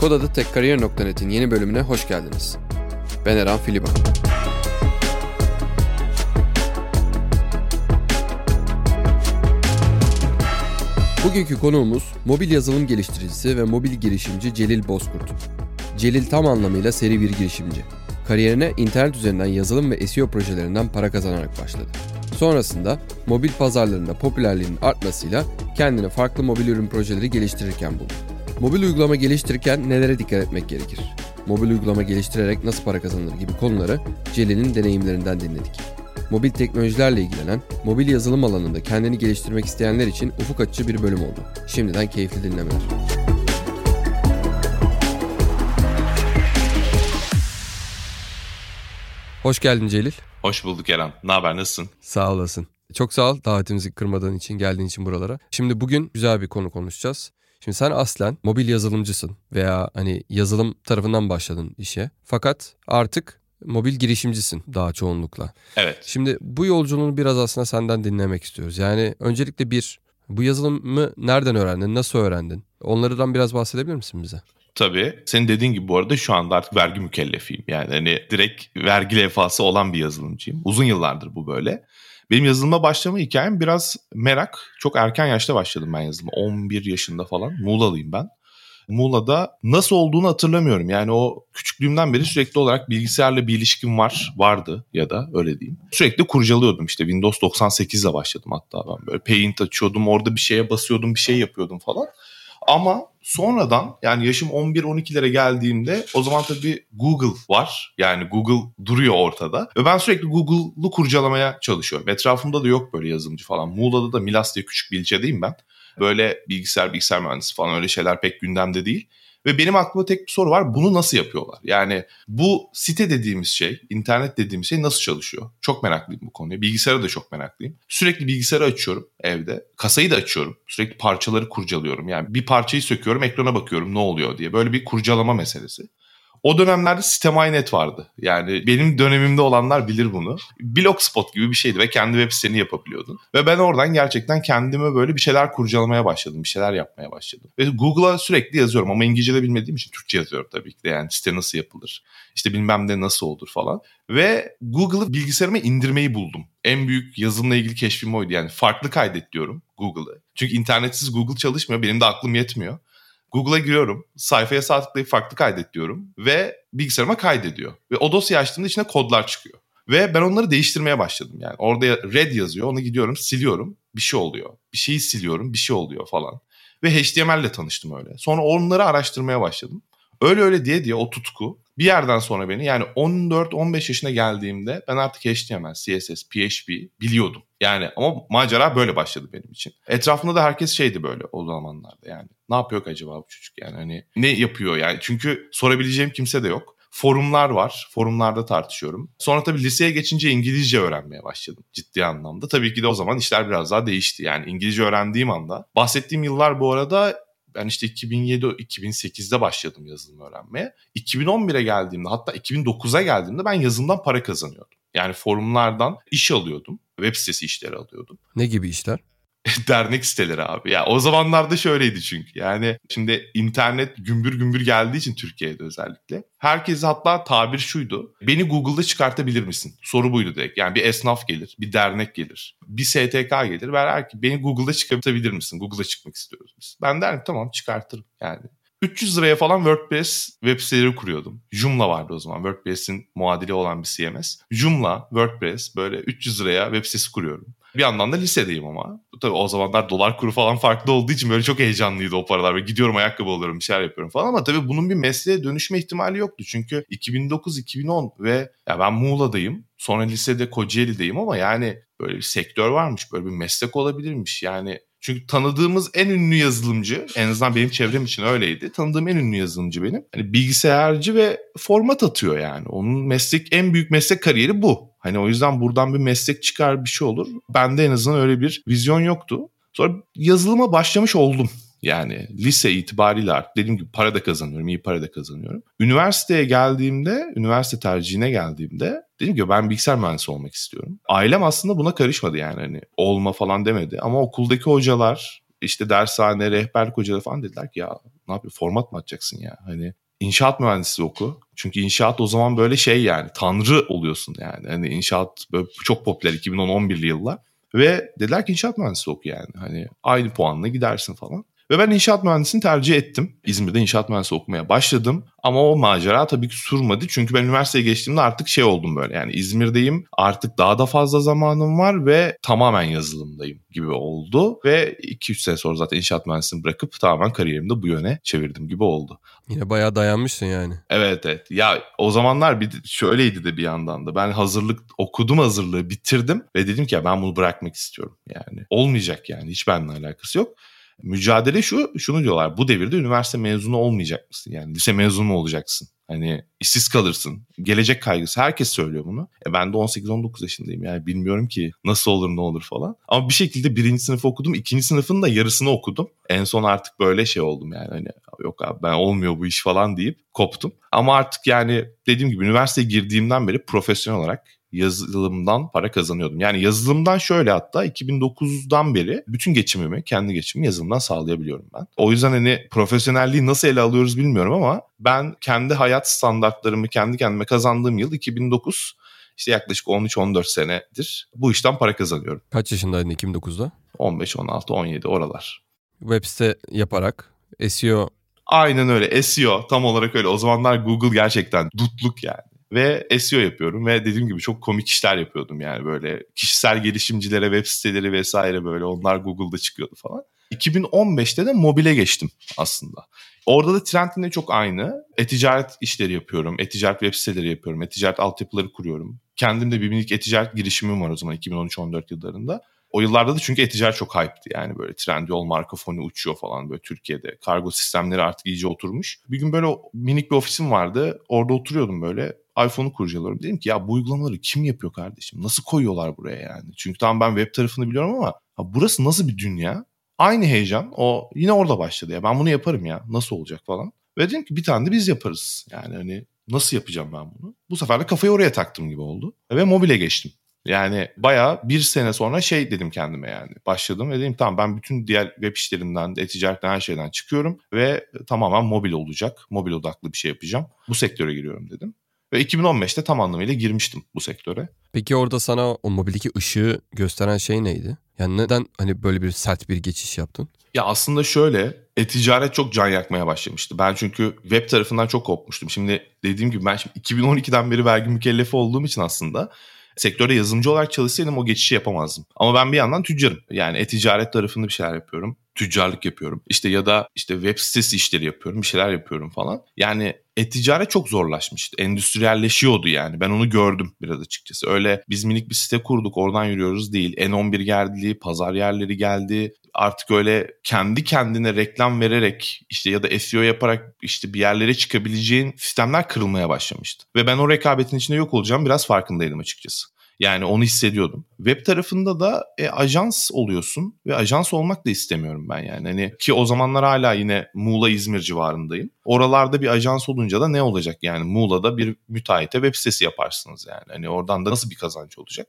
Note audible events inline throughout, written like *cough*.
Kod Tekkariyer.net'in yeni bölümüne hoş geldiniz. Ben Eren Filiban. Bugünkü konuğumuz mobil yazılım geliştiricisi ve mobil girişimci Celil Bozkurt. Celil tam anlamıyla seri bir girişimci. Kariyerine internet üzerinden yazılım ve SEO projelerinden para kazanarak başladı. Sonrasında mobil pazarlarında popülerliğinin artmasıyla kendini farklı mobil ürün projeleri geliştirirken buldu. Mobil uygulama geliştirirken nelere dikkat etmek gerekir? Mobil uygulama geliştirerek nasıl para kazanılır gibi konuları Celil'in deneyimlerinden dinledik. Mobil teknolojilerle ilgilenen, mobil yazılım alanında kendini geliştirmek isteyenler için ufuk açıcı bir bölüm oldu. Şimdiden keyifli dinlemeler. Hoş geldin Celil. Hoş bulduk Eren. Ne haber nasılsın? Sağ olasın. Çok sağ ol davetimizi kırmadığın için, geldiğin için buralara. Şimdi bugün güzel bir konu konuşacağız. Şimdi sen aslen mobil yazılımcısın veya hani yazılım tarafından başladın işe. Fakat artık mobil girişimcisin daha çoğunlukla. Evet. Şimdi bu yolculuğunu biraz aslında senden dinlemek istiyoruz. Yani öncelikle bir bu yazılımı nereden öğrendin, nasıl öğrendin? Onlardan biraz bahsedebilir misin bize? Tabii. Senin dediğin gibi bu arada şu anda artık vergi mükellefiyim. Yani hani direkt vergi levhası olan bir yazılımcıyım. Uzun yıllardır bu böyle. Benim yazılıma başlama hikayem biraz merak. Çok erken yaşta başladım ben yazılıma. 11 yaşında falan. Muğla'lıyım ben. Muğla'da nasıl olduğunu hatırlamıyorum. Yani o küçüklüğümden beri sürekli olarak bilgisayarla bir ilişkim var, vardı ya da öyle diyeyim. Sürekli kurcalıyordum işte Windows 98 ile başladım hatta ben böyle Paint açıyordum, orada bir şeye basıyordum, bir şey yapıyordum falan. Ama sonradan yani yaşım 11-12'lere geldiğimde o zaman tabii Google var. Yani Google duruyor ortada. Ve ben sürekli Google'lu kurcalamaya çalışıyorum. Etrafımda da yok böyle yazılımcı falan. Muğla'da da Milas diye küçük bir ilçedeyim ben. Böyle bilgisayar, bilgisayar mühendisi falan öyle şeyler pek gündemde değil. Ve benim aklımda tek bir soru var. Bunu nasıl yapıyorlar? Yani bu site dediğimiz şey, internet dediğimiz şey nasıl çalışıyor? Çok meraklıyım bu konuya. Bilgisayara da çok meraklıyım. Sürekli bilgisayarı açıyorum evde. Kasayı da açıyorum. Sürekli parçaları kurcalıyorum. Yani bir parçayı söküyorum, ekrana bakıyorum ne oluyor diye. Böyle bir kurcalama meselesi. O dönemlerde Sistem.net vardı. Yani benim dönemimde olanlar bilir bunu. Blogspot gibi bir şeydi ve kendi web siteni yapabiliyordun. Ve ben oradan gerçekten kendime böyle bir şeyler kurcalamaya başladım. Bir şeyler yapmaya başladım. Ve Google'a sürekli yazıyorum ama İngilizce de bilmediğim için Türkçe yazıyorum tabii ki de. Yani site nasıl yapılır? İşte bilmem ne nasıl olur falan. Ve Google'ı bilgisayarıma indirmeyi buldum. En büyük yazılımla ilgili keşfim oydu. Yani farklı kaydet diyorum Google'ı. Çünkü internetsiz Google çalışmıyor. Benim de aklım yetmiyor. Google'a giriyorum. Sayfaya sağ tıklayıp farklı kaydet diyorum. Ve bilgisayarıma kaydediyor. Ve o dosyayı açtığımda içinde kodlar çıkıyor. Ve ben onları değiştirmeye başladım yani. Orada red yazıyor. Onu gidiyorum siliyorum. Bir şey oluyor. Bir şeyi siliyorum. Bir şey oluyor falan. Ve HTML ile tanıştım öyle. Sonra onları araştırmaya başladım. Öyle öyle diye diye o tutku bir yerden sonra beni yani 14-15 yaşına geldiğimde ben artık HTML, CSS, PHP biliyordum. Yani ama macera böyle başladı benim için. Etrafında da herkes şeydi böyle o zamanlarda yani. Ne yapıyor acaba bu çocuk yani hani ne yapıyor yani çünkü sorabileceğim kimse de yok. Forumlar var. Forumlarda tartışıyorum. Sonra tabii liseye geçince İngilizce öğrenmeye başladım ciddi anlamda. Tabii ki de o zaman işler biraz daha değişti. Yani İngilizce öğrendiğim anda. Bahsettiğim yıllar bu arada ben işte 2007-2008'de başladım yazılım öğrenmeye. 2011'e geldiğimde hatta 2009'a geldiğimde ben yazılımdan para kazanıyordum. Yani forumlardan iş alıyordum. Web sitesi işleri alıyordum. Ne gibi işler? *laughs* dernek siteleri abi. Ya o zamanlarda şöyleydi çünkü. Yani şimdi internet gümbür gümbür geldiği için Türkiye'de özellikle. Herkes hatta tabir şuydu. Beni Google'da çıkartabilir misin? Soru buydu direkt. Yani bir esnaf gelir, bir dernek gelir, bir STK gelir ve der ki beni Google'da çıkartabilir misin? Google'da çıkmak istiyoruz biz. Ben derim tamam çıkartırım yani. 300 liraya falan WordPress web siteleri kuruyordum. Joomla vardı o zaman. WordPress'in muadili olan bir CMS. Joomla, WordPress böyle 300 liraya web sitesi kuruyorum. Bir yandan da lisedeyim ama. Tabii o zamanlar dolar kuru falan farklı olduğu için böyle çok heyecanlıydı o paralar. Böyle gidiyorum ayakkabı alıyorum bir şeyler yapıyorum falan ama tabii bunun bir mesleğe dönüşme ihtimali yoktu. Çünkü 2009-2010 ve ya ben Muğla'dayım. Sonra lisede Kocaeli'deyim ama yani böyle bir sektör varmış. Böyle bir meslek olabilirmiş. Yani çünkü tanıdığımız en ünlü yazılımcı, en azından benim çevrem için öyleydi. Tanıdığım en ünlü yazılımcı benim. Hani bilgisayarcı ve format atıyor yani. Onun meslek en büyük meslek kariyeri bu. Hani o yüzden buradan bir meslek çıkar bir şey olur. Bende en azından öyle bir vizyon yoktu. Sonra yazılıma başlamış oldum. Yani lise itibariyle artık dediğim gibi para da kazanıyorum, iyi para da kazanıyorum. Üniversiteye geldiğimde, üniversite tercihine geldiğimde dedim ki ben bilgisayar mühendisi olmak istiyorum. Ailem aslında buna karışmadı yani hani olma falan demedi. Ama okuldaki hocalar işte dershane, rehberlik hocaları falan dediler ki ya Ne yapıyor? Format mı atacaksın ya? Hani inşaat mühendisliği oku. Çünkü inşaat o zaman böyle şey yani tanrı oluyorsun yani. Hani inşaat böyle çok popüler 2010-11'li yıllar. Ve dediler ki inşaat mühendisliği oku yani. Hani aynı puanla gidersin falan. Ve ben inşaat mühendisliğini tercih ettim. İzmir'de inşaat mühendisliği okumaya başladım. Ama o macera tabii ki sürmedi. Çünkü ben üniversiteye geçtiğimde artık şey oldum böyle. Yani İzmir'deyim. Artık daha da fazla zamanım var ve tamamen yazılımdayım gibi oldu. Ve 2-3 sene sonra zaten inşaat mühendisliğini bırakıp tamamen kariyerimi de bu yöne çevirdim gibi oldu. Yine bayağı dayanmışsın yani. Evet evet. Ya o zamanlar bir şöyleydi de bir yandan da. Ben hazırlık okudum hazırlığı bitirdim ve dedim ki ya ben bunu bırakmak istiyorum. Yani olmayacak yani hiç benimle alakası yok. Mücadele şu, şunu diyorlar. Bu devirde üniversite mezunu olmayacak mısın? Yani lise mezunu olacaksın? Hani işsiz kalırsın. Gelecek kaygısı. Herkes söylüyor bunu. E ben de 18-19 yaşındayım. Yani bilmiyorum ki nasıl olur ne olur falan. Ama bir şekilde birinci sınıf okudum. ikinci sınıfın da yarısını okudum. En son artık böyle şey oldum yani. Hani yok abi ben olmuyor bu iş falan deyip koptum. Ama artık yani dediğim gibi üniversiteye girdiğimden beri profesyonel olarak yazılımdan para kazanıyordum. Yani yazılımdan şöyle hatta 2009'dan beri bütün geçimimi, kendi geçimimi yazılımdan sağlayabiliyorum ben. O yüzden hani profesyonelliği nasıl ele alıyoruz bilmiyorum ama ben kendi hayat standartlarımı kendi kendime kazandığım yıl 2009 işte yaklaşık 13-14 senedir bu işten para kazanıyorum. Kaç yaşındaydın 2009'da? 15, 16, 17 oralar. Web site yaparak SEO Aynen öyle SEO tam olarak öyle. O zamanlar Google gerçekten dutluk yani ve SEO yapıyorum ve dediğim gibi çok komik işler yapıyordum yani böyle kişisel gelişimcilere web siteleri vesaire böyle onlar Google'da çıkıyordu falan. 2015'te de mobile geçtim aslında. Orada da trend yine çok aynı. E-ticaret işleri yapıyorum. E-ticaret web siteleri yapıyorum. E-ticaret altyapıları kuruyorum. Kendim de bir minik e-ticaret girişimim var o zaman 2013-14 yıllarında. O yıllarda da çünkü e-ticaret çok hype'tı yani böyle Trendyol marka fonu uçuyor falan böyle Türkiye'de. Kargo sistemleri artık iyice oturmuş. Bir gün böyle minik bir ofisim vardı. Orada oturuyordum böyle iPhone'u kurcalıyorum. Dedim ki ya bu uygulamaları kim yapıyor kardeşim? Nasıl koyuyorlar buraya yani? Çünkü tamam ben web tarafını biliyorum ama ha, burası nasıl bir dünya? Aynı heyecan o yine orada başladı ya. Ben bunu yaparım ya. Nasıl olacak falan. Ve dedim ki bir tane de biz yaparız. Yani hani nasıl yapacağım ben bunu? Bu sefer de kafayı oraya taktım gibi oldu. Ve mobile geçtim. Yani bayağı bir sene sonra şey dedim kendime yani. Başladım ve dedim tamam ben bütün diğer web işlerinden, e-ticaretten her şeyden çıkıyorum ve tamamen mobil olacak. Mobil odaklı bir şey yapacağım. Bu sektöre giriyorum dedim. Ve 2015'te tam anlamıyla girmiştim bu sektöre. Peki orada sana o mobildeki ışığı gösteren şey neydi? Yani neden hani böyle bir sert bir geçiş yaptın? Ya aslında şöyle e-ticaret çok can yakmaya başlamıştı. Ben çünkü web tarafından çok kopmuştum. Şimdi dediğim gibi ben şimdi 2012'den beri vergi mükellefi olduğum için aslında sektörde yazılımcı olarak çalışsaydım o geçişi yapamazdım. Ama ben bir yandan tüccarım. Yani e-ticaret tarafında bir şeyler yapıyorum. Tüccarlık yapıyorum. İşte ya da işte web sitesi işleri yapıyorum. Bir şeyler yapıyorum falan. Yani e-ticaret çok zorlaşmıştı. Endüstriyelleşiyordu yani. Ben onu gördüm biraz açıkçası. Öyle biz minik bir site kurduk oradan yürüyoruz değil. N11 geldi, pazar yerleri geldi. Artık öyle kendi kendine reklam vererek işte ya da SEO yaparak işte bir yerlere çıkabileceğin sistemler kırılmaya başlamıştı. Ve ben o rekabetin içinde yok olacağım biraz farkındaydım açıkçası. Yani onu hissediyordum. Web tarafında da e, ajans oluyorsun ve ajans olmak da istemiyorum ben yani. Hani ki o zamanlar hala yine Muğla İzmir civarındayım. Oralarda bir ajans olunca da ne olacak yani Muğla'da bir müteahhite web sitesi yaparsınız yani. Hani oradan da nasıl bir kazanç olacak?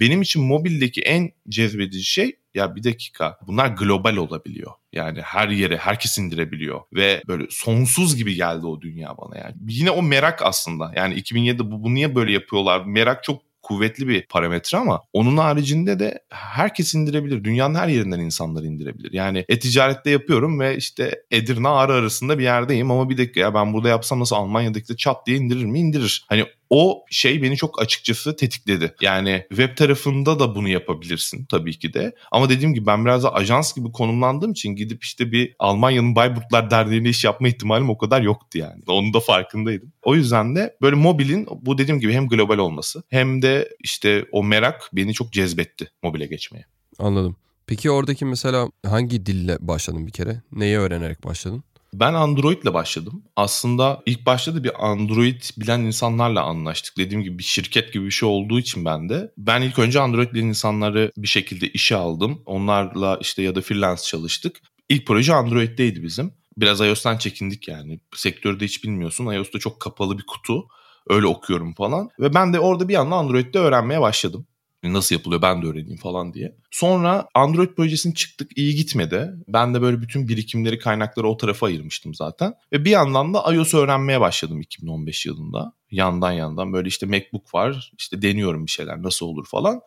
Benim için mobildeki en cezbedici şey ya bir dakika bunlar global olabiliyor. Yani her yere herkes indirebiliyor ve böyle sonsuz gibi geldi o dünya bana yani. Yine o merak aslında. Yani 2007'de bu, bu niye böyle yapıyorlar? Merak çok kuvvetli bir parametre ama onun haricinde de herkes indirebilir. Dünyanın her yerinden insanlar indirebilir. Yani e-ticarette yapıyorum ve işte Edirne Ağrı arasında bir yerdeyim ama bir dakika ya ben burada yapsam nasıl Almanya'daki de çat diye indirir mi? İndirir. Hani o şey beni çok açıkçası tetikledi. Yani web tarafında da bunu yapabilirsin tabii ki de. Ama dediğim gibi ben biraz da ajans gibi konumlandığım için gidip işte bir Almanya'nın Bayburtlar Derneği'ne iş yapma ihtimalim o kadar yoktu yani. Onun da farkındaydım. O yüzden de böyle mobilin bu dediğim gibi hem global olması hem de işte o merak beni çok cezbetti mobile geçmeye. Anladım. Peki oradaki mesela hangi dille başladın bir kere? Neyi öğrenerek başladın? Ben Android ile başladım. Aslında ilk başta da bir Android bilen insanlarla anlaştık. Dediğim gibi bir şirket gibi bir şey olduğu için ben de. Ben ilk önce Android bilen insanları bir şekilde işe aldım. Onlarla işte ya da freelance çalıştık. İlk proje Android'deydi bizim. Biraz iOS'tan çekindik yani. Sektörde hiç bilmiyorsun. iOS'ta çok kapalı bir kutu. Öyle okuyorum falan. Ve ben de orada bir anda Android'de öğrenmeye başladım. Nasıl yapılıyor ben de öğreneyim falan diye. Sonra Android projesini çıktık iyi gitmedi. Ben de böyle bütün birikimleri kaynakları o tarafa ayırmıştım zaten. Ve bir yandan da iOS öğrenmeye başladım 2015 yılında. Yandan yandan böyle işte MacBook var işte deniyorum bir şeyler nasıl olur falan.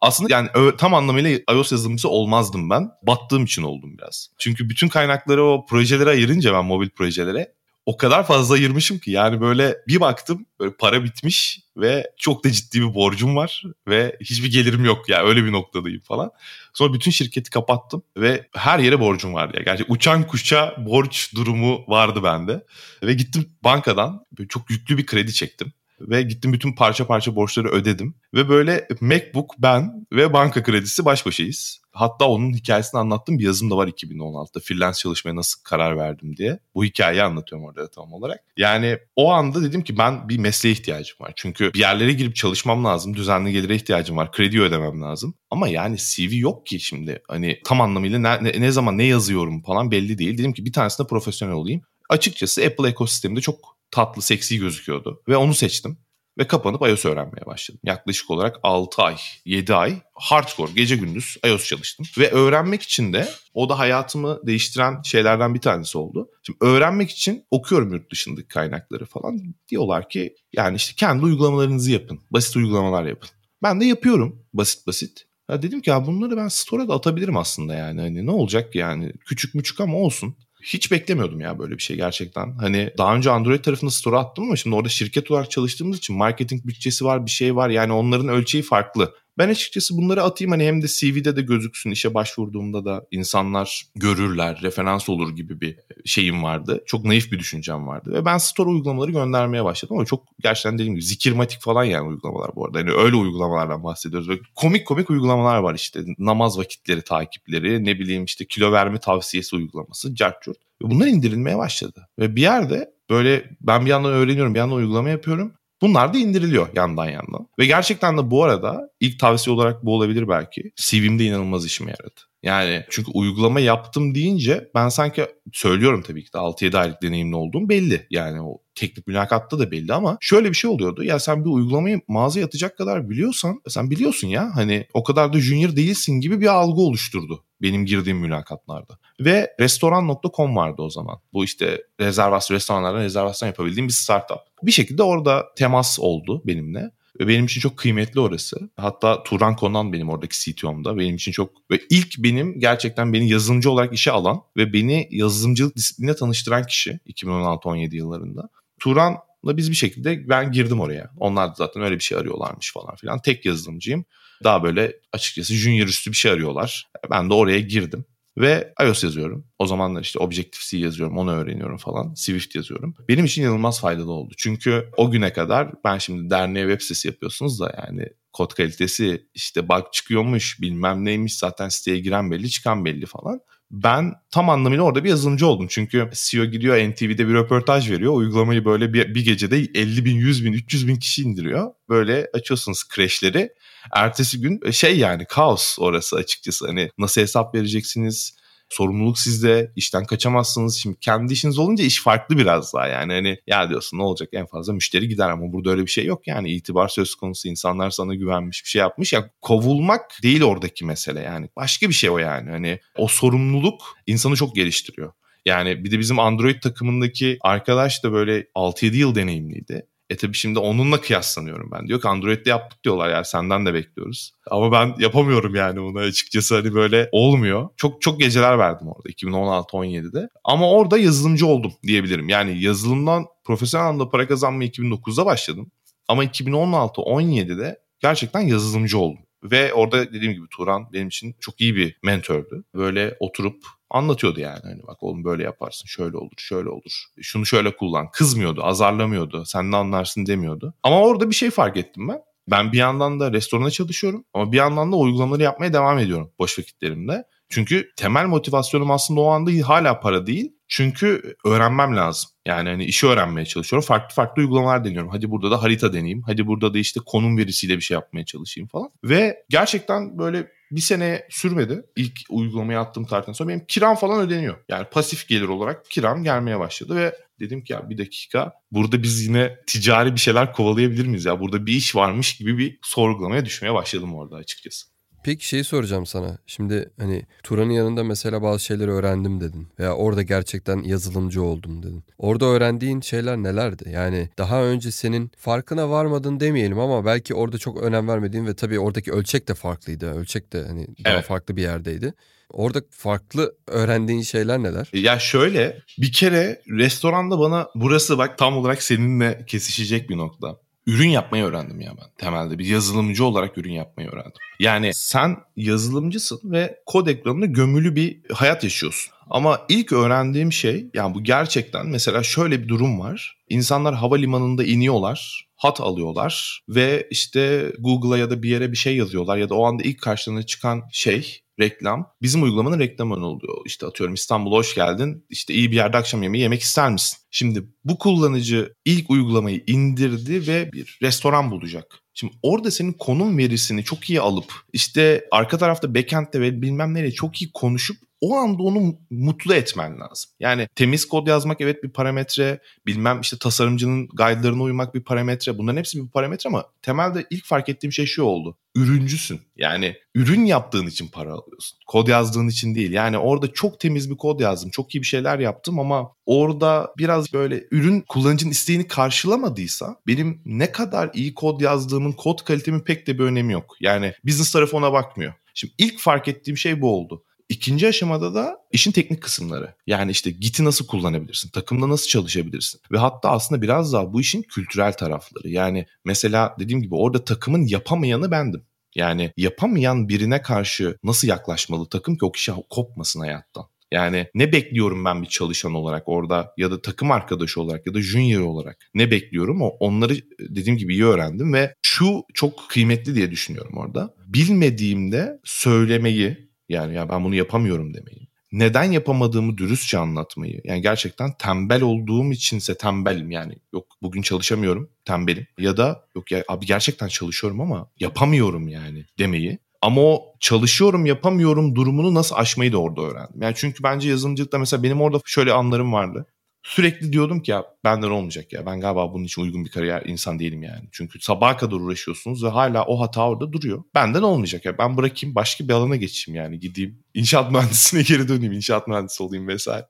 Aslında yani tam anlamıyla iOS yazılımcısı olmazdım ben. Battığım için oldum biraz. Çünkü bütün kaynakları o projelere ayırınca ben mobil projelere o kadar fazla ayırmışım ki yani böyle bir baktım böyle para bitmiş ve çok da ciddi bir borcum var ve hiçbir gelirim yok ya yani öyle bir noktadayım falan. Sonra bütün şirketi kapattım ve her yere borcum vardı ya. Gerçi uçan kuşa borç durumu vardı bende. Ve gittim bankadan çok yüklü bir kredi çektim ve gittim bütün parça parça borçları ödedim. Ve böyle MacBook, ben ve banka kredisi baş başayız. Hatta onun hikayesini anlattığım bir yazım da var 2016'da. Freelance çalışmaya nasıl karar verdim diye. Bu hikayeyi anlatıyorum orada tam olarak. Yani o anda dedim ki ben bir mesleğe ihtiyacım var. Çünkü bir yerlere girip çalışmam lazım. Düzenli gelire ihtiyacım var. Kredi ödemem lazım. Ama yani CV yok ki şimdi. Hani tam anlamıyla ne, ne, ne zaman ne yazıyorum falan belli değil. Dedim ki bir tanesinde profesyonel olayım. Açıkçası Apple ekosisteminde çok tatlı, seksi gözüküyordu. Ve onu seçtim. Ve kapanıp iOS öğrenmeye başladım. Yaklaşık olarak 6 ay, 7 ay hardcore gece gündüz iOS çalıştım. Ve öğrenmek için de o da hayatımı değiştiren şeylerden bir tanesi oldu. Şimdi öğrenmek için okuyorum yurt dışındaki kaynakları falan. Diyorlar ki yani işte kendi uygulamalarınızı yapın. Basit uygulamalar yapın. Ben de yapıyorum basit basit. Ya dedim ki ya bunları ben store'a da atabilirim aslında yani. Hani ne olacak yani küçük müçük ama olsun. Hiç beklemiyordum ya böyle bir şey gerçekten. Hani daha önce Android tarafında store attım ama şimdi orada şirket olarak çalıştığımız için marketing bütçesi var bir şey var. Yani onların ölçeği farklı. Ben açıkçası bunları atayım hani hem de CV'de de gözüksün işe başvurduğumda da insanlar görürler, referans olur gibi bir şeyim vardı. Çok naif bir düşüncem vardı ve ben store uygulamaları göndermeye başladım ama çok gerçekten dediğim gibi zikirmatik falan yani uygulamalar bu arada. Yani öyle uygulamalardan bahsediyoruz. Böyle komik komik uygulamalar var işte namaz vakitleri takipleri, ne bileyim işte kilo verme tavsiyesi uygulaması, cartçurt. Bunlar indirilmeye başladı. Ve bir yerde böyle ben bir yandan öğreniyorum bir yandan uygulama yapıyorum. Bunlar da indiriliyor yandan yandan. Ve gerçekten de bu arada ilk tavsiye olarak bu olabilir belki. CV'mde inanılmaz işime yaradı. Yani çünkü uygulama yaptım deyince ben sanki söylüyorum tabii ki de 6-7 aylık deneyimli olduğum belli. Yani o teknik mülakatta da belli ama şöyle bir şey oluyordu. Ya sen bir uygulamayı mağazaya atacak kadar biliyorsan sen biliyorsun ya hani o kadar da junior değilsin gibi bir algı oluşturdu benim girdiğim mülakatlarda. Ve restoran.com vardı o zaman. Bu işte rezervasyon restoranlardan rezervasyon yapabildiğim bir startup. Bir şekilde orada temas oldu benimle. Ve benim için çok kıymetli orası. Hatta Turan Konan benim oradaki CTO'mda. Benim için çok ve ilk benim gerçekten beni yazılımcı olarak işe alan ve beni yazılımcılık disipline tanıştıran kişi 2016-17 yıllarında. Turan'la biz bir şekilde ben girdim oraya. Onlar da zaten öyle bir şey arıyorlarmış falan filan. Tek yazılımcıyım. Daha böyle açıkçası junior üstü bir şey arıyorlar. Ben de oraya girdim. Ve iOS yazıyorum. O zamanlar işte Objective-C yazıyorum, onu öğreniyorum falan. Swift yazıyorum. Benim için inanılmaz faydalı oldu. Çünkü o güne kadar ben şimdi derneğe web sitesi yapıyorsunuz da yani kod kalitesi işte bug çıkıyormuş bilmem neymiş zaten siteye giren belli çıkan belli falan. Ben tam anlamıyla orada bir yazılımcı oldum. Çünkü CEO gidiyor NTV'de bir röportaj veriyor. Uygulamayı böyle bir, bir gecede 50 bin, 100 bin, 300 bin kişi indiriyor. Böyle açıyorsunuz crashleri Ertesi gün e, şey yani kaos orası açıkçası. Hani nasıl hesap vereceksiniz? Sorumluluk sizde. işten kaçamazsınız. Şimdi kendi işiniz olunca iş farklı biraz daha yani. Hani ya diyorsun ne olacak en fazla müşteri gider ama burada öyle bir şey yok yani. itibar söz konusu. insanlar sana güvenmiş bir şey yapmış. Ya kovulmak değil oradaki mesele yani. Başka bir şey o yani. Hani o sorumluluk insanı çok geliştiriyor. Yani bir de bizim Android takımındaki arkadaş da böyle 6-7 yıl deneyimliydi. E tabii şimdi onunla kıyaslanıyorum ben. Diyor ki Android'de yaptık diyorlar yani senden de bekliyoruz. Ama ben *laughs* yapamıyorum yani bunu açıkçası hani böyle olmuyor. Çok çok geceler verdim orada 2016-17'de. Ama orada yazılımcı oldum diyebilirim. Yani yazılımdan profesyonel anlamda para kazanmaya 2009'da başladım. Ama 2016-17'de gerçekten yazılımcı oldum. Ve orada dediğim gibi Turan benim için çok iyi bir mentördü. Böyle oturup anlatıyordu yani. Hani bak oğlum böyle yaparsın, şöyle olur, şöyle olur. Şunu şöyle kullan. Kızmıyordu, azarlamıyordu. Sen ne anlarsın demiyordu. Ama orada bir şey fark ettim ben. Ben bir yandan da restorana çalışıyorum ama bir yandan da uygulamaları yapmaya devam ediyorum boş vakitlerimde. Çünkü temel motivasyonum aslında o anda hala para değil. Çünkü öğrenmem lazım. Yani hani işi öğrenmeye çalışıyorum. Farklı farklı uygulamalar deniyorum. Hadi burada da harita deneyeyim. Hadi burada da işte konum verisiyle bir şey yapmaya çalışayım falan. Ve gerçekten böyle bir sene sürmedi. İlk uygulamayı attığım tarihten sonra benim kiram falan ödeniyor. Yani pasif gelir olarak kiram gelmeye başladı ve dedim ki ya bir dakika burada biz yine ticari bir şeyler kovalayabilir miyiz ya? Burada bir iş varmış gibi bir sorgulamaya düşmeye başladım orada açıkçası. Peki şeyi soracağım sana. Şimdi hani Turan'ın yanında mesela bazı şeyleri öğrendim dedin. Veya orada gerçekten yazılımcı oldum dedin. Orada öğrendiğin şeyler nelerdi? Yani daha önce senin farkına varmadın demeyelim ama belki orada çok önem vermediğin ve tabii oradaki ölçek de farklıydı. Ölçek de hani daha evet. farklı bir yerdeydi. Orada farklı öğrendiğin şeyler neler? Ya şöyle bir kere restoranda bana burası bak tam olarak seninle kesişecek bir nokta ürün yapmayı öğrendim ya ben temelde. Bir yazılımcı olarak ürün yapmayı öğrendim. Yani sen yazılımcısın ve kod ekranında gömülü bir hayat yaşıyorsun. Ama ilk öğrendiğim şey yani bu gerçekten mesela şöyle bir durum var. İnsanlar havalimanında iniyorlar, hat alıyorlar ve işte Google'a ya da bir yere bir şey yazıyorlar ya da o anda ilk karşılarına çıkan şey reklam bizim uygulamanın reklamı oluyor. İşte atıyorum İstanbul'a hoş geldin. İşte iyi bir yerde akşam yemeği yemek ister misin? Şimdi bu kullanıcı ilk uygulamayı indirdi ve bir restoran bulacak. Şimdi orada senin konum verisini çok iyi alıp işte arka tarafta backend'de ve bilmem nereye çok iyi konuşup o anda onu mutlu etmen lazım. Yani temiz kod yazmak evet bir parametre, bilmem işte tasarımcının guide'larına uymak bir parametre. Bunların hepsi bir parametre ama temelde ilk fark ettiğim şey şu oldu. Ürüncüsün. Yani ürün yaptığın için para alıyorsun. Kod yazdığın için değil. Yani orada çok temiz bir kod yazdım. Çok iyi bir şeyler yaptım ama orada biraz böyle ürün kullanıcının isteğini karşılamadıysa benim ne kadar iyi kod yazdığımın kod kalitemin pek de bir önemi yok. Yani business tarafı ona bakmıyor. Şimdi ilk fark ettiğim şey bu oldu. İkinci aşamada da işin teknik kısımları. Yani işte Git'i nasıl kullanabilirsin? Takımda nasıl çalışabilirsin? Ve hatta aslında biraz daha bu işin kültürel tarafları. Yani mesela dediğim gibi orada takımın yapamayanı bendim. Yani yapamayan birine karşı nasıl yaklaşmalı takım ki o kişi kopmasın hayattan? Yani ne bekliyorum ben bir çalışan olarak orada ya da takım arkadaşı olarak ya da junior olarak ne bekliyorum? O onları dediğim gibi iyi öğrendim ve şu çok kıymetli diye düşünüyorum orada. Bilmediğimde söylemeyi yani ya ben bunu yapamıyorum demeyi. Neden yapamadığımı dürüstçe anlatmayı. Yani gerçekten tembel olduğum içinse tembelim yani. Yok bugün çalışamıyorum tembelim. Ya da yok ya abi gerçekten çalışıyorum ama yapamıyorum yani demeyi. Ama o çalışıyorum yapamıyorum durumunu nasıl aşmayı da orada öğrendim. Yani çünkü bence yazılımcılıkta mesela benim orada şöyle anlarım vardı sürekli diyordum ki ya benden olmayacak ya. Ben galiba bunun için uygun bir kariyer insan değilim yani. Çünkü sabaha kadar uğraşıyorsunuz ve hala o hata orada duruyor. Benden olmayacak ya. Ben bırakayım başka bir alana geçeyim yani. Gideyim inşaat mühendisine *laughs* geri döneyim. inşaat mühendisi olayım vesaire.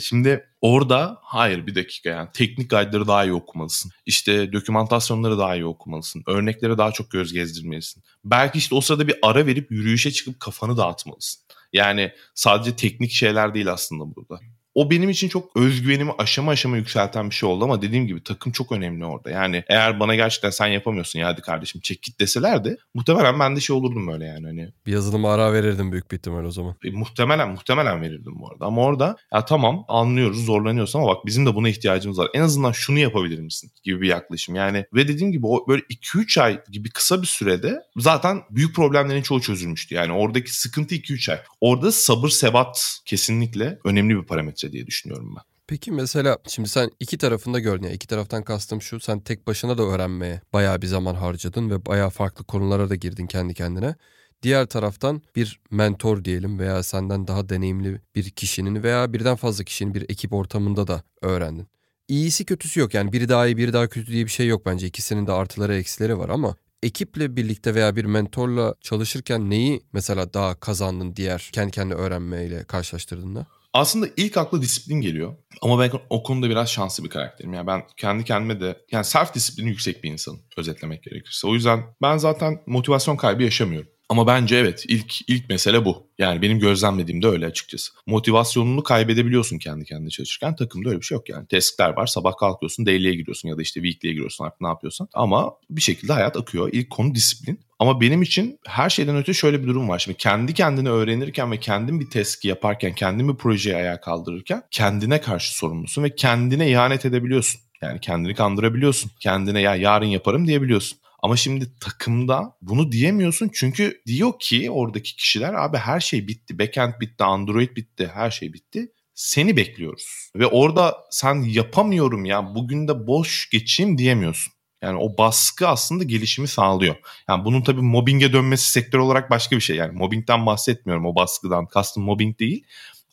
Şimdi orada hayır bir dakika yani teknik guide'ları daha iyi okumalısın. İşte dokümantasyonları daha iyi okumalısın. Örneklere daha çok göz gezdirmelisin. Belki işte o sırada bir ara verip yürüyüşe çıkıp kafanı dağıtmalısın. Yani sadece teknik şeyler değil aslında burada o benim için çok özgüvenimi aşama aşama yükselten bir şey oldu ama dediğim gibi takım çok önemli orada. Yani eğer bana gerçekten sen yapamıyorsun ya hadi kardeşim çek git deseler de muhtemelen ben de şey olurdum böyle yani. Hani, bir yazılıma ara verirdim büyük bir ihtimal o zaman. E, muhtemelen muhtemelen verirdim bu arada. Ama orada ya tamam anlıyoruz zorlanıyorsun ama bak bizim de buna ihtiyacımız var. En azından şunu yapabilir misin gibi bir yaklaşım. Yani ve dediğim gibi o böyle 2-3 ay gibi kısa bir sürede zaten büyük problemlerin çoğu çözülmüştü. Yani oradaki sıkıntı 2-3 ay. Orada sabır sebat kesinlikle önemli bir parametre gerekçe diye düşünüyorum ben. Peki mesela şimdi sen iki tarafında gördün. Yani iki taraftan kastım şu sen tek başına da öğrenmeye bayağı bir zaman harcadın ve bayağı farklı konulara da girdin kendi kendine. Diğer taraftan bir mentor diyelim veya senden daha deneyimli bir kişinin veya birden fazla kişinin bir ekip ortamında da öğrendin. İyisi kötüsü yok yani biri daha iyi biri daha kötü diye bir şey yok bence ikisinin de artıları eksileri var ama ekiple birlikte veya bir mentorla çalışırken neyi mesela daha kazandın diğer kendi kendine öğrenmeyle karşılaştırdığında? Aslında ilk akla disiplin geliyor. Ama ben o konuda biraz şanslı bir karakterim. Yani ben kendi kendime de yani self disiplini yüksek bir insanım özetlemek gerekirse. O yüzden ben zaten motivasyon kaybı yaşamıyorum. Ama bence evet ilk ilk mesele bu. Yani benim gözlemlediğim de öyle açıkçası. Motivasyonunu kaybedebiliyorsun kendi kendine çalışırken. Takımda öyle bir şey yok yani. Task'ler var. Sabah kalkıyorsun, daily'e giriyorsun ya da işte weekly'e giriyorsun artık ne yapıyorsan. Ama bir şekilde hayat akıyor. İlk konu disiplin. Ama benim için her şeyden öte şöyle bir durum var. Şimdi kendi kendine öğrenirken ve kendin bir task yaparken, kendin bir projeyi ayağa kaldırırken kendine karşı sorumlusun ve kendine ihanet edebiliyorsun. Yani kendini kandırabiliyorsun. Kendine ya yarın yaparım diyebiliyorsun. Ama şimdi takımda bunu diyemiyorsun çünkü diyor ki oradaki kişiler abi her şey bitti. Backend bitti, Android bitti, her şey bitti. Seni bekliyoruz. Ve orada sen yapamıyorum ya bugün de boş geçeyim diyemiyorsun. Yani o baskı aslında gelişimi sağlıyor. Yani bunun tabii mobbinge dönmesi sektör olarak başka bir şey. Yani mobbingden bahsetmiyorum o baskıdan. Kastım mobbing değil.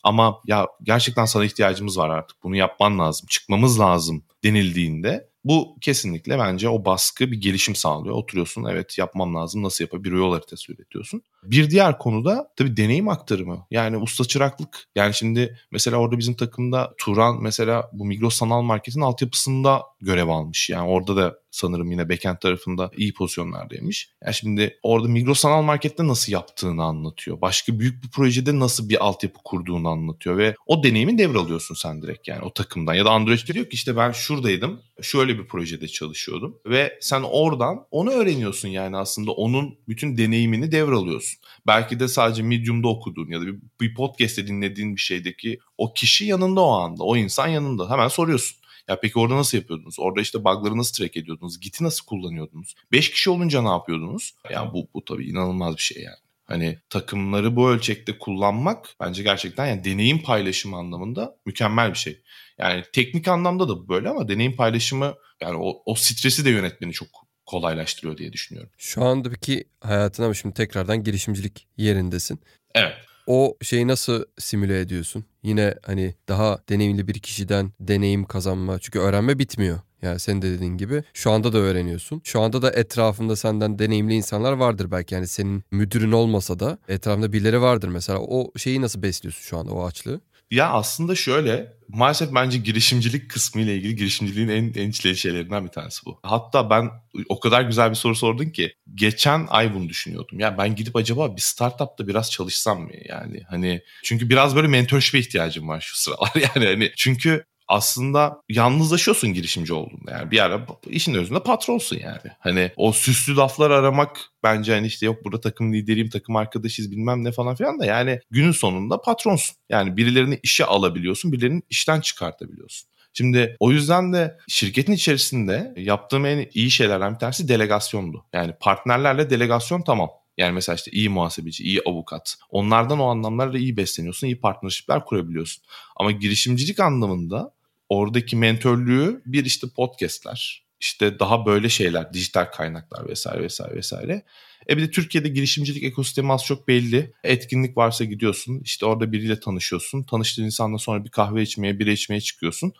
Ama ya gerçekten sana ihtiyacımız var artık. Bunu yapman lazım. Çıkmamız lazım denildiğinde bu kesinlikle bence o baskı bir gelişim sağlıyor. Oturuyorsun evet yapmam lazım nasıl yapabilir yol haritası üretiyorsun. Bir diğer konuda tabii deneyim aktarımı. Yani usta çıraklık. Yani şimdi mesela orada bizim takımda Turan mesela bu Migros Sanal Market'in altyapısında görev almış. Yani orada da sanırım yine backend tarafında iyi pozisyonlardaymış. Yani şimdi orada Migros Sanal Market'te nasıl yaptığını anlatıyor. Başka büyük bir projede nasıl bir altyapı kurduğunu anlatıyor ve o deneyimi devralıyorsun sen direkt yani o takımdan. Ya da Android diyor ki işte ben şuradaydım, şöyle bir projede çalışıyordum ve sen oradan onu öğreniyorsun yani aslında onun bütün deneyimini devralıyorsun. Belki de sadece Medium'da okuduğun ya da bir, bir podcast'te dinlediğin bir şeydeki o kişi yanında o anda, o insan yanında. Hemen soruyorsun. Ya peki orada nasıl yapıyordunuz? Orada işte bug'ları nasıl track ediyordunuz? Git'i nasıl kullanıyordunuz? 5 kişi olunca ne yapıyordunuz? Yani bu, bu tabii inanılmaz bir şey yani. Hani takımları bu ölçekte kullanmak bence gerçekten yani deneyim paylaşımı anlamında mükemmel bir şey. Yani teknik anlamda da böyle ama deneyim paylaşımı yani o, o stresi de yönetmeni çok kolaylaştırıyor diye düşünüyorum. Şu andaki hayatına mı şimdi tekrardan girişimcilik yerindesin. Evet. O şeyi nasıl simüle ediyorsun? Yine hani daha deneyimli bir kişiden deneyim kazanma. Çünkü öğrenme bitmiyor. Yani sen de dediğin gibi şu anda da öğreniyorsun. Şu anda da etrafında senden deneyimli insanlar vardır belki. Yani senin müdürün olmasa da etrafında birileri vardır mesela. O şeyi nasıl besliyorsun şu anda o açlığı? Ya aslında şöyle maalesef bence girişimcilik kısmı ile ilgili girişimciliğin en, en çileli şeylerinden bir tanesi bu. Hatta ben o kadar güzel bir soru sordun ki geçen ay bunu düşünüyordum. Ya ben gidip acaba bir startupta biraz çalışsam mı yani hani çünkü biraz böyle mentorship'e ihtiyacım var şu sıralar *laughs* yani hani çünkü aslında yalnızlaşıyorsun girişimci olduğunda. Yani bir ara işin özünde patronsun yani. Hani o süslü laflar aramak bence hani işte yok burada takım lideriyim, takım arkadaşıyız bilmem ne falan filan da yani günün sonunda patronsun. Yani birilerini işe alabiliyorsun, birilerini işten çıkartabiliyorsun. Şimdi o yüzden de şirketin içerisinde yaptığım en iyi şeylerden bir tanesi delegasyondu. Yani partnerlerle delegasyon tamam. Yani mesela işte iyi muhasebeci, iyi avukat. Onlardan o anlamlarla iyi besleniyorsun, iyi partnershipler kurabiliyorsun. Ama girişimcilik anlamında oradaki mentörlüğü bir işte podcastler, işte daha böyle şeyler, dijital kaynaklar vesaire vesaire vesaire. E bir de Türkiye'de girişimcilik ekosistemi az çok belli. Etkinlik varsa gidiyorsun, işte orada biriyle tanışıyorsun. Tanıştığın insanla sonra bir kahve içmeye, bira içmeye çıkıyorsun.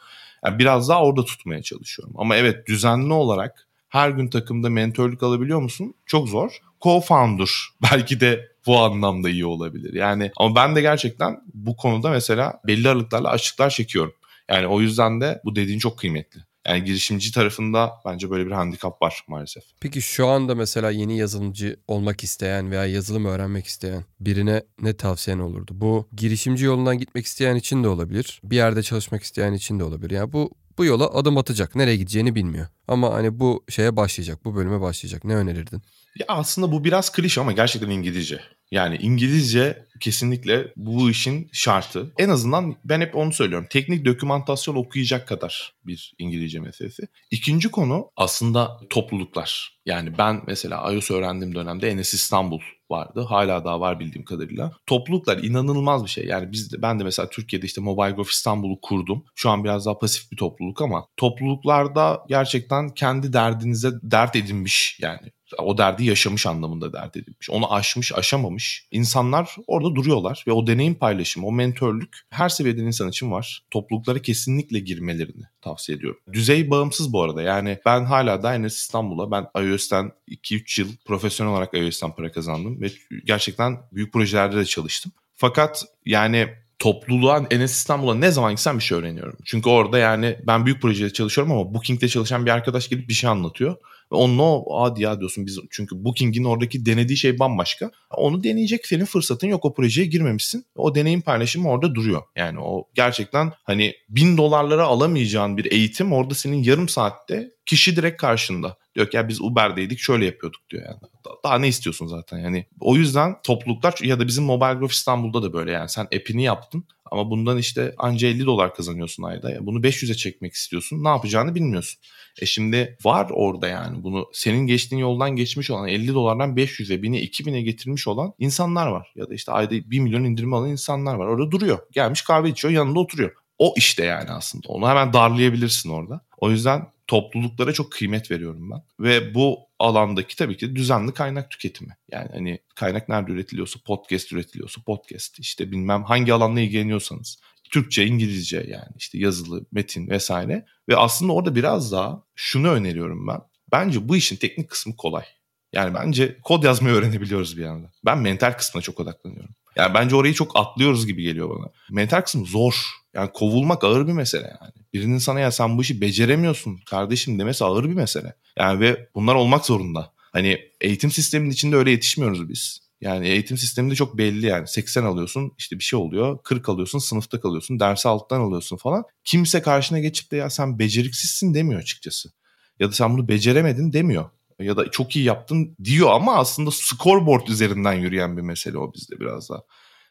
Yani biraz daha orada tutmaya çalışıyorum. Ama evet düzenli olarak her gün takımda mentörlük alabiliyor musun? Çok zor. Co-founder *laughs* belki de bu anlamda iyi olabilir. Yani ama ben de gerçekten bu konuda mesela belli aralıklarla açıklar çekiyorum. Yani o yüzden de bu dediğin çok kıymetli. Yani girişimci tarafında bence böyle bir handikap var maalesef. Peki şu anda mesela yeni yazılımcı olmak isteyen veya yazılım öğrenmek isteyen birine ne tavsiyen olurdu? Bu girişimci yolundan gitmek isteyen için de olabilir. Bir yerde çalışmak isteyen için de olabilir. Yani bu bu yola adım atacak. Nereye gideceğini bilmiyor. Ama hani bu şeye başlayacak, bu bölüme başlayacak. Ne önerirdin? Ya aslında bu biraz klişe ama gerçekten İngilizce. Yani İngilizce kesinlikle bu işin şartı. En azından ben hep onu söylüyorum. Teknik dokümantasyon okuyacak kadar bir İngilizce meselesi. İkinci konu aslında topluluklar. Yani ben mesela iOS öğrendiğim dönemde Enes İstanbul vardı. Hala daha var bildiğim kadarıyla. Topluluklar inanılmaz bir şey. Yani biz de, ben de mesela Türkiye'de işte Mobile Growth İstanbul'u kurdum. Şu an biraz daha pasif bir topluluk ama topluluklarda gerçekten kendi derdinize dert edinmiş yani o derdi yaşamış anlamında dert edilmiş. Onu aşmış, aşamamış. insanlar orada duruyorlar ve o deneyim paylaşımı, o mentörlük her seviyeden insan için var. Topluluklara kesinlikle girmelerini tavsiye ediyorum. Düzey bağımsız bu arada. Yani ben hala da Enes İstanbul'a ben iOS'ten 2-3 yıl profesyonel olarak iOS'ten para kazandım ve gerçekten büyük projelerde de çalıştım. Fakat yani topluluğa Enes İstanbul'a ne zaman gitsem bir şey öğreniyorum. Çünkü orada yani ben büyük projede çalışıyorum ama Booking'de çalışan bir arkadaş gelip bir şey anlatıyor. Ve onunla o hadi ya diyorsun biz çünkü Booking'in oradaki denediği şey bambaşka. Onu deneyecek senin fırsatın yok o projeye girmemişsin. O deneyim paylaşımı orada duruyor. Yani o gerçekten hani bin dolarlara alamayacağın bir eğitim orada senin yarım saatte kişi direkt karşında. Diyor ki ya biz Uber'deydik şöyle yapıyorduk diyor yani. Daha ne istiyorsun zaten yani. O yüzden topluluklar ya da bizim Mobile Growth İstanbul'da da böyle yani. Sen app'ini yaptın ama bundan işte anca 50 dolar kazanıyorsun ayda. Bunu 500'e çekmek istiyorsun. Ne yapacağını bilmiyorsun. E şimdi var orada yani bunu senin geçtiğin yoldan geçmiş olan 50 dolardan 500'e 1000'e 2000'e getirmiş olan insanlar var. Ya da işte ayda 1 milyon indirim alan insanlar var. Orada duruyor. Gelmiş kahve içiyor yanında oturuyor. O işte yani aslında. Onu hemen darlayabilirsin orada. O yüzden topluluklara çok kıymet veriyorum ben. Ve bu alandaki tabii ki düzenli kaynak tüketimi. Yani hani kaynak nerede üretiliyorsa podcast üretiliyorsa podcast işte bilmem hangi alanla ilgileniyorsanız. Türkçe, İngilizce yani işte yazılı, metin vesaire. Ve aslında orada biraz daha şunu öneriyorum ben. Bence bu işin teknik kısmı kolay. Yani bence kod yazmayı öğrenebiliyoruz bir anda. Ben mental kısmına çok odaklanıyorum. Yani bence orayı çok atlıyoruz gibi geliyor bana. Mental kısım zor. Yani kovulmak ağır bir mesele yani. Birinin sana ya sen bu işi beceremiyorsun kardeşim demesi ağır bir mesele. Yani ve bunlar olmak zorunda. Hani eğitim sisteminin içinde öyle yetişmiyoruz biz. Yani eğitim sisteminde çok belli yani 80 alıyorsun işte bir şey oluyor 40 alıyorsun sınıfta kalıyorsun dersi alttan alıyorsun falan. Kimse karşına geçip de ya sen beceriksizsin demiyor açıkçası. Ya da sen bunu beceremedin demiyor ya da çok iyi yaptın diyor ama aslında scoreboard üzerinden yürüyen bir mesele o bizde biraz daha.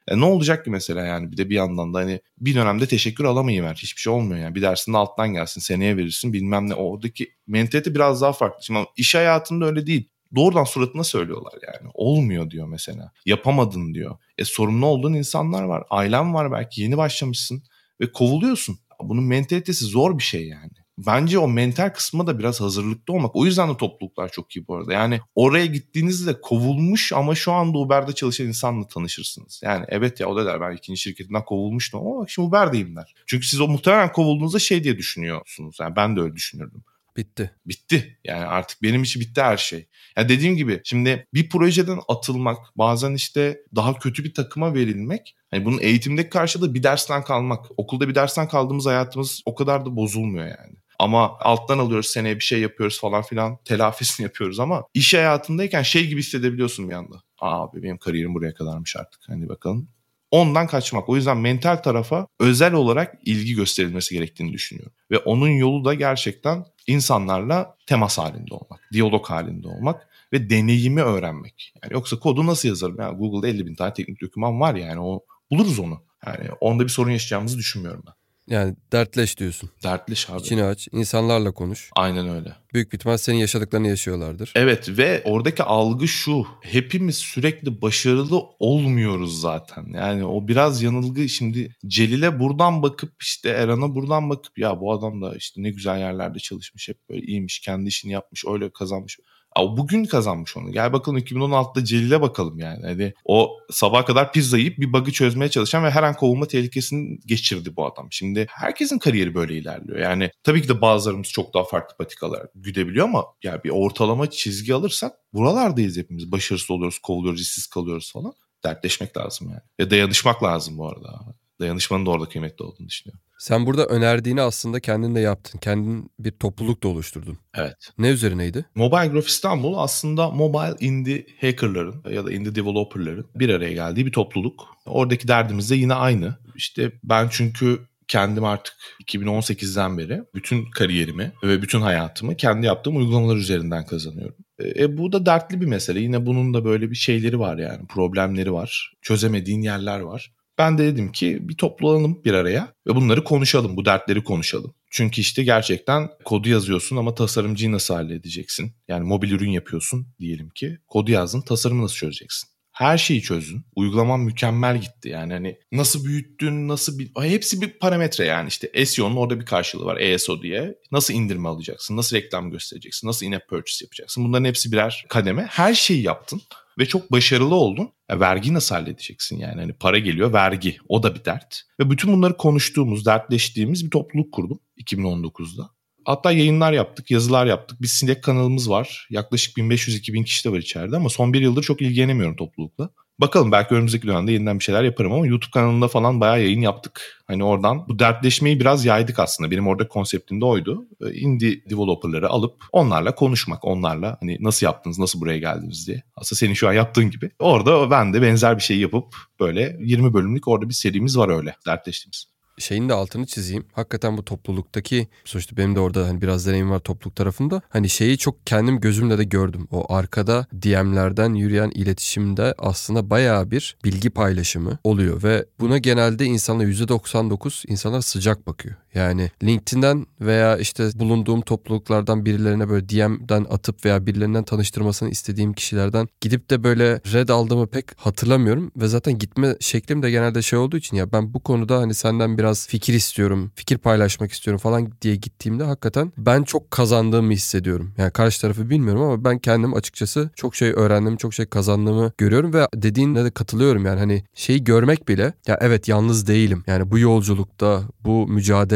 E ne olacak ki mesela yani bir de bir yandan da hani bir dönemde teşekkür alamayıver. Hiçbir şey olmuyor yani. Bir dersinde alttan gelsin seneye verirsin bilmem ne. Oradaki mentalite biraz daha farklı. Şimdi iş hayatında öyle değil. Doğrudan suratına söylüyorlar yani. Olmuyor diyor mesela. Yapamadın diyor. E sorumlu olduğun insanlar var. Ailen var belki yeni başlamışsın ve kovuluyorsun. Bunun mentalitesi zor bir şey yani bence o mental kısma da biraz hazırlıklı olmak. O yüzden de topluluklar çok iyi bu arada. Yani oraya gittiğinizde kovulmuş ama şu anda Uber'de çalışan insanla tanışırsınız. Yani evet ya o da der ben ikinci şirketinden kovulmuştum ama şimdi Uber'deyim der. Çünkü siz o muhtemelen kovulduğunuzda şey diye düşünüyorsunuz. Yani ben de öyle düşünürdüm. Bitti. Bitti. Yani artık benim için bitti her şey. Yani dediğim gibi şimdi bir projeden atılmak, bazen işte daha kötü bir takıma verilmek. Hani bunun eğitimdeki karşılığı bir dersten kalmak. Okulda bir dersten kaldığımız hayatımız o kadar da bozulmuyor yani. Ama alttan alıyoruz seneye bir şey yapıyoruz falan filan telafisini yapıyoruz ama iş hayatındayken şey gibi hissedebiliyorsun bir anda. Abi benim kariyerim buraya kadarmış artık. Hani bakalım ondan kaçmak. O yüzden mental tarafa özel olarak ilgi gösterilmesi gerektiğini düşünüyorum. Ve onun yolu da gerçekten insanlarla temas halinde olmak, diyalog halinde olmak ve deneyimi öğrenmek. Yani yoksa kodu nasıl yazarım? Yani Google'da 50 bin tane teknik doküman var yani o buluruz onu. Yani onda bir sorun yaşayacağımızı düşünmüyorum ben. Yani dertleş diyorsun. Dertleş abi. İçini aç, insanlarla konuş. Aynen öyle. Büyük bir ihtimal senin yaşadıklarını yaşıyorlardır. Evet ve oradaki algı şu. Hepimiz sürekli başarılı olmuyoruz zaten. Yani o biraz yanılgı. Şimdi Celil'e buradan bakıp işte Eran'a buradan bakıp ya bu adam da işte ne güzel yerlerde çalışmış. Hep böyle iyiymiş. Kendi işini yapmış. Öyle kazanmış. Bugün kazanmış onu. Gel bakalım 2016'da Celil'e bakalım yani. Hani o sabah kadar pizza yiyip bir bug'ı çözmeye çalışan ve her an kovulma tehlikesini geçirdi bu adam. Şimdi herkesin kariyeri böyle ilerliyor. Yani tabii ki de bazılarımız çok daha farklı patikalar güdebiliyor ama yani bir ortalama çizgi alırsak buralardayız hepimiz. Başarısız oluyoruz, kovuluyoruz, işsiz kalıyoruz falan. Dertleşmek lazım yani. Ve dayanışmak lazım bu arada. Dayanışmanın da orada kıymetli olduğunu düşünüyorum. Sen burada önerdiğini aslında kendin de yaptın. Kendin bir topluluk da oluşturdun. Evet. Ne üzerineydi? Mobile Graph İstanbul aslında mobile indie hackerların ya da indie developerların bir araya geldiği bir topluluk. Oradaki derdimiz de yine aynı. İşte ben çünkü kendim artık 2018'den beri bütün kariyerimi ve bütün hayatımı kendi yaptığım uygulamalar üzerinden kazanıyorum. E, e, bu da dertli bir mesele. Yine bunun da böyle bir şeyleri var yani problemleri var. Çözemediğin yerler var. Ben de dedim ki bir toplanalım bir araya ve bunları konuşalım, bu dertleri konuşalım. Çünkü işte gerçekten kodu yazıyorsun ama tasarımcıyı nasıl halledeceksin? Yani mobil ürün yapıyorsun diyelim ki. Kodu yazdın, tasarımı nasıl çözeceksin? Her şeyi çözdün. Uygulaman mükemmel gitti. Yani hani nasıl büyüttün, nasıl bir... Hepsi bir parametre yani işte SEO'nun orada bir karşılığı var ESO diye. Nasıl indirme alacaksın, nasıl reklam göstereceksin, nasıl in-app purchase yapacaksın. Bunların hepsi birer kademe. Her şeyi yaptın ve çok başarılı oldun. Ya vergi nasıl halledeceksin yani? Hani para geliyor vergi o da bir dert. Ve bütün bunları konuştuğumuz, dertleştiğimiz bir topluluk kurdum 2019'da. Hatta yayınlar yaptık, yazılar yaptık. Bir Slack kanalımız var. Yaklaşık 1500-2000 kişi de var içeride ama son bir yıldır çok ilgilenemiyorum toplulukla. Bakalım belki önümüzdeki dönemde yeniden bir şeyler yaparım ama YouTube kanalında falan bayağı yayın yaptık. Hani oradan bu dertleşmeyi biraz yaydık aslında. Benim orada konseptim de oydu. Indie developerları alıp onlarla konuşmak. Onlarla hani nasıl yaptınız, nasıl buraya geldiniz diye. Aslında senin şu an yaptığın gibi. Orada ben de benzer bir şey yapıp böyle 20 bölümlük orada bir serimiz var öyle dertleştiğimiz şeyin de altını çizeyim. Hakikaten bu topluluktaki sonuçta benim de orada hani biraz deneyim var topluluk tarafında. Hani şeyi çok kendim gözümle de gördüm. O arkada DM'lerden yürüyen iletişimde aslında bayağı bir bilgi paylaşımı oluyor ve buna genelde insanlar %99 insanlar sıcak bakıyor. Yani LinkedIn'den veya işte bulunduğum topluluklardan birilerine böyle DM'den atıp veya birilerinden tanıştırmasını istediğim kişilerden gidip de böyle red aldığımı pek hatırlamıyorum ve zaten gitme şeklim de genelde şey olduğu için ya ben bu konuda hani senden biraz fikir istiyorum, fikir paylaşmak istiyorum falan diye gittiğimde hakikaten ben çok kazandığımı hissediyorum. Yani karşı tarafı bilmiyorum ama ben kendim açıkçası çok şey öğrendim, çok şey kazandığımı görüyorum ve dediğine de katılıyorum yani hani şeyi görmek bile ya evet yalnız değilim. Yani bu yolculukta, bu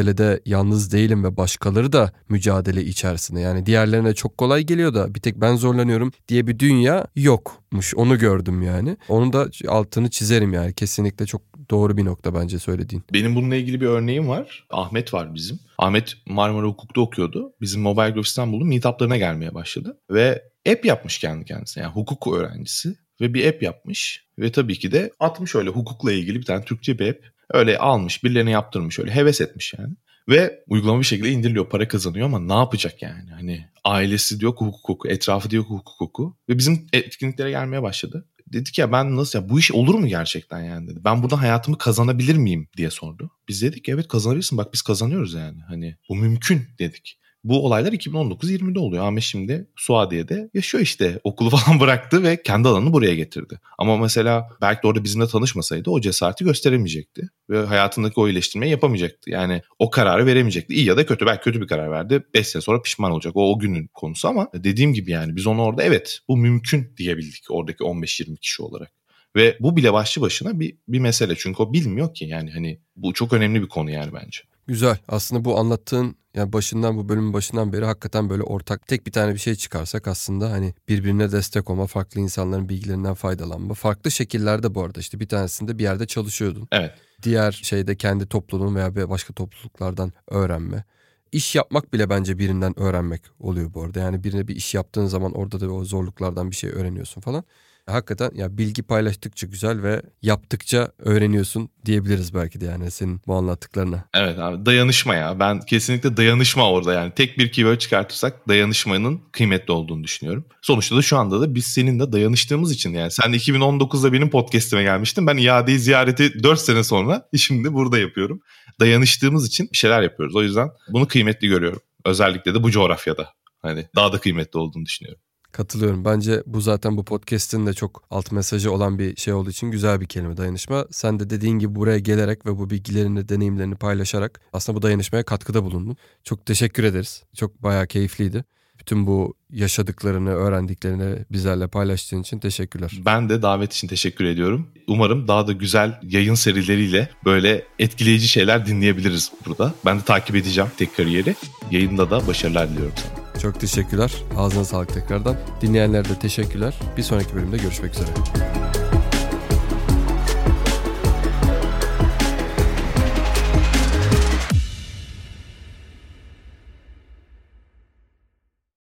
mücadelede yalnız değilim ve başkaları da mücadele içerisinde. Yani diğerlerine çok kolay geliyor da bir tek ben zorlanıyorum diye bir dünya yokmuş. Onu gördüm yani. Onu da altını çizerim yani. Kesinlikle çok doğru bir nokta bence söylediğin. Benim bununla ilgili bir örneğim var. Ahmet var bizim. Ahmet Marmara Hukuk'ta okuyordu. Bizim Mobile Graph İstanbul'un meetuplarına gelmeye başladı. Ve app yapmış kendi kendisine. Yani hukuk öğrencisi. Ve bir app yapmış. Ve tabii ki de atmış öyle hukukla ilgili bir tane Türkçe bir app. Öyle almış, birilerine yaptırmış, öyle heves etmiş yani. Ve uygulama bir şekilde indiriliyor, para kazanıyor ama ne yapacak yani? Hani ailesi diyor ki hukuk hukuku, etrafı diyor ki hukuk hukuku. Ve bizim etkinliklere gelmeye başladı. Dedik ya ben nasıl ya bu iş olur mu gerçekten yani dedi. Ben buradan hayatımı kazanabilir miyim diye sordu. Biz dedik evet kazanabilirsin bak biz kazanıyoruz yani. Hani bu mümkün dedik. Bu olaylar 2019-20'de oluyor. Ahmet şimdi Suadiye'de yaşıyor işte. Okulu *laughs* falan bıraktı ve kendi alanını buraya getirdi. Ama mesela belki de orada bizimle tanışmasaydı o cesareti gösteremeyecekti. Ve hayatındaki o iyileştirmeyi yapamayacaktı. Yani o kararı veremeyecekti. İyi ya da kötü. Belki kötü bir karar verdi. 5 sene sonra pişman olacak. O o günün konusu ama dediğim gibi yani biz onu orada evet bu mümkün diyebildik oradaki 15-20 kişi olarak. Ve bu bile başlı başına bir, bir mesele. Çünkü o bilmiyor ki yani hani bu çok önemli bir konu yani bence. Güzel. Aslında bu anlattığın yani başından bu bölümün başından beri hakikaten böyle ortak tek bir tane bir şey çıkarsak aslında hani birbirine destek olma, farklı insanların bilgilerinden faydalanma. Farklı şekillerde bu arada işte bir tanesinde bir yerde çalışıyordun. Evet. Diğer şeyde kendi topluluğun veya başka topluluklardan öğrenme. İş yapmak bile bence birinden öğrenmek oluyor bu arada. Yani birine bir iş yaptığın zaman orada da o zorluklardan bir şey öğreniyorsun falan. Hakikaten ya bilgi paylaştıkça güzel ve yaptıkça öğreniyorsun diyebiliriz belki de yani senin bu anlattıklarına. Evet abi dayanışma ya. Ben kesinlikle dayanışma orada yani. Tek bir keyword çıkartırsak dayanışmanın kıymetli olduğunu düşünüyorum. Sonuçta da şu anda da biz seninle dayanıştığımız için yani. Sen 2019'da benim podcast'ime gelmiştin. Ben iadeyi ziyareti 4 sene sonra şimdi burada yapıyorum. Dayanıştığımız için bir şeyler yapıyoruz. O yüzden bunu kıymetli görüyorum. Özellikle de bu coğrafyada. Hani daha da kıymetli olduğunu düşünüyorum. Katılıyorum. Bence bu zaten bu podcast'in de çok alt mesajı olan bir şey olduğu için güzel bir kelime dayanışma. Sen de dediğin gibi buraya gelerek ve bu bilgilerini, deneyimlerini paylaşarak aslında bu dayanışmaya katkıda bulundun. Çok teşekkür ederiz. Çok bayağı keyifliydi. Bütün bu yaşadıklarını, öğrendiklerini bizlerle paylaştığın için teşekkürler. Ben de davet için teşekkür ediyorum. Umarım daha da güzel yayın serileriyle böyle etkileyici şeyler dinleyebiliriz burada. Ben de takip edeceğim tek kariyeri. Yayında da başarılar diliyorum sana. Çok teşekkürler. Ağzına sağlık tekrardan. Dinleyenlere de teşekkürler. Bir sonraki bölümde görüşmek üzere.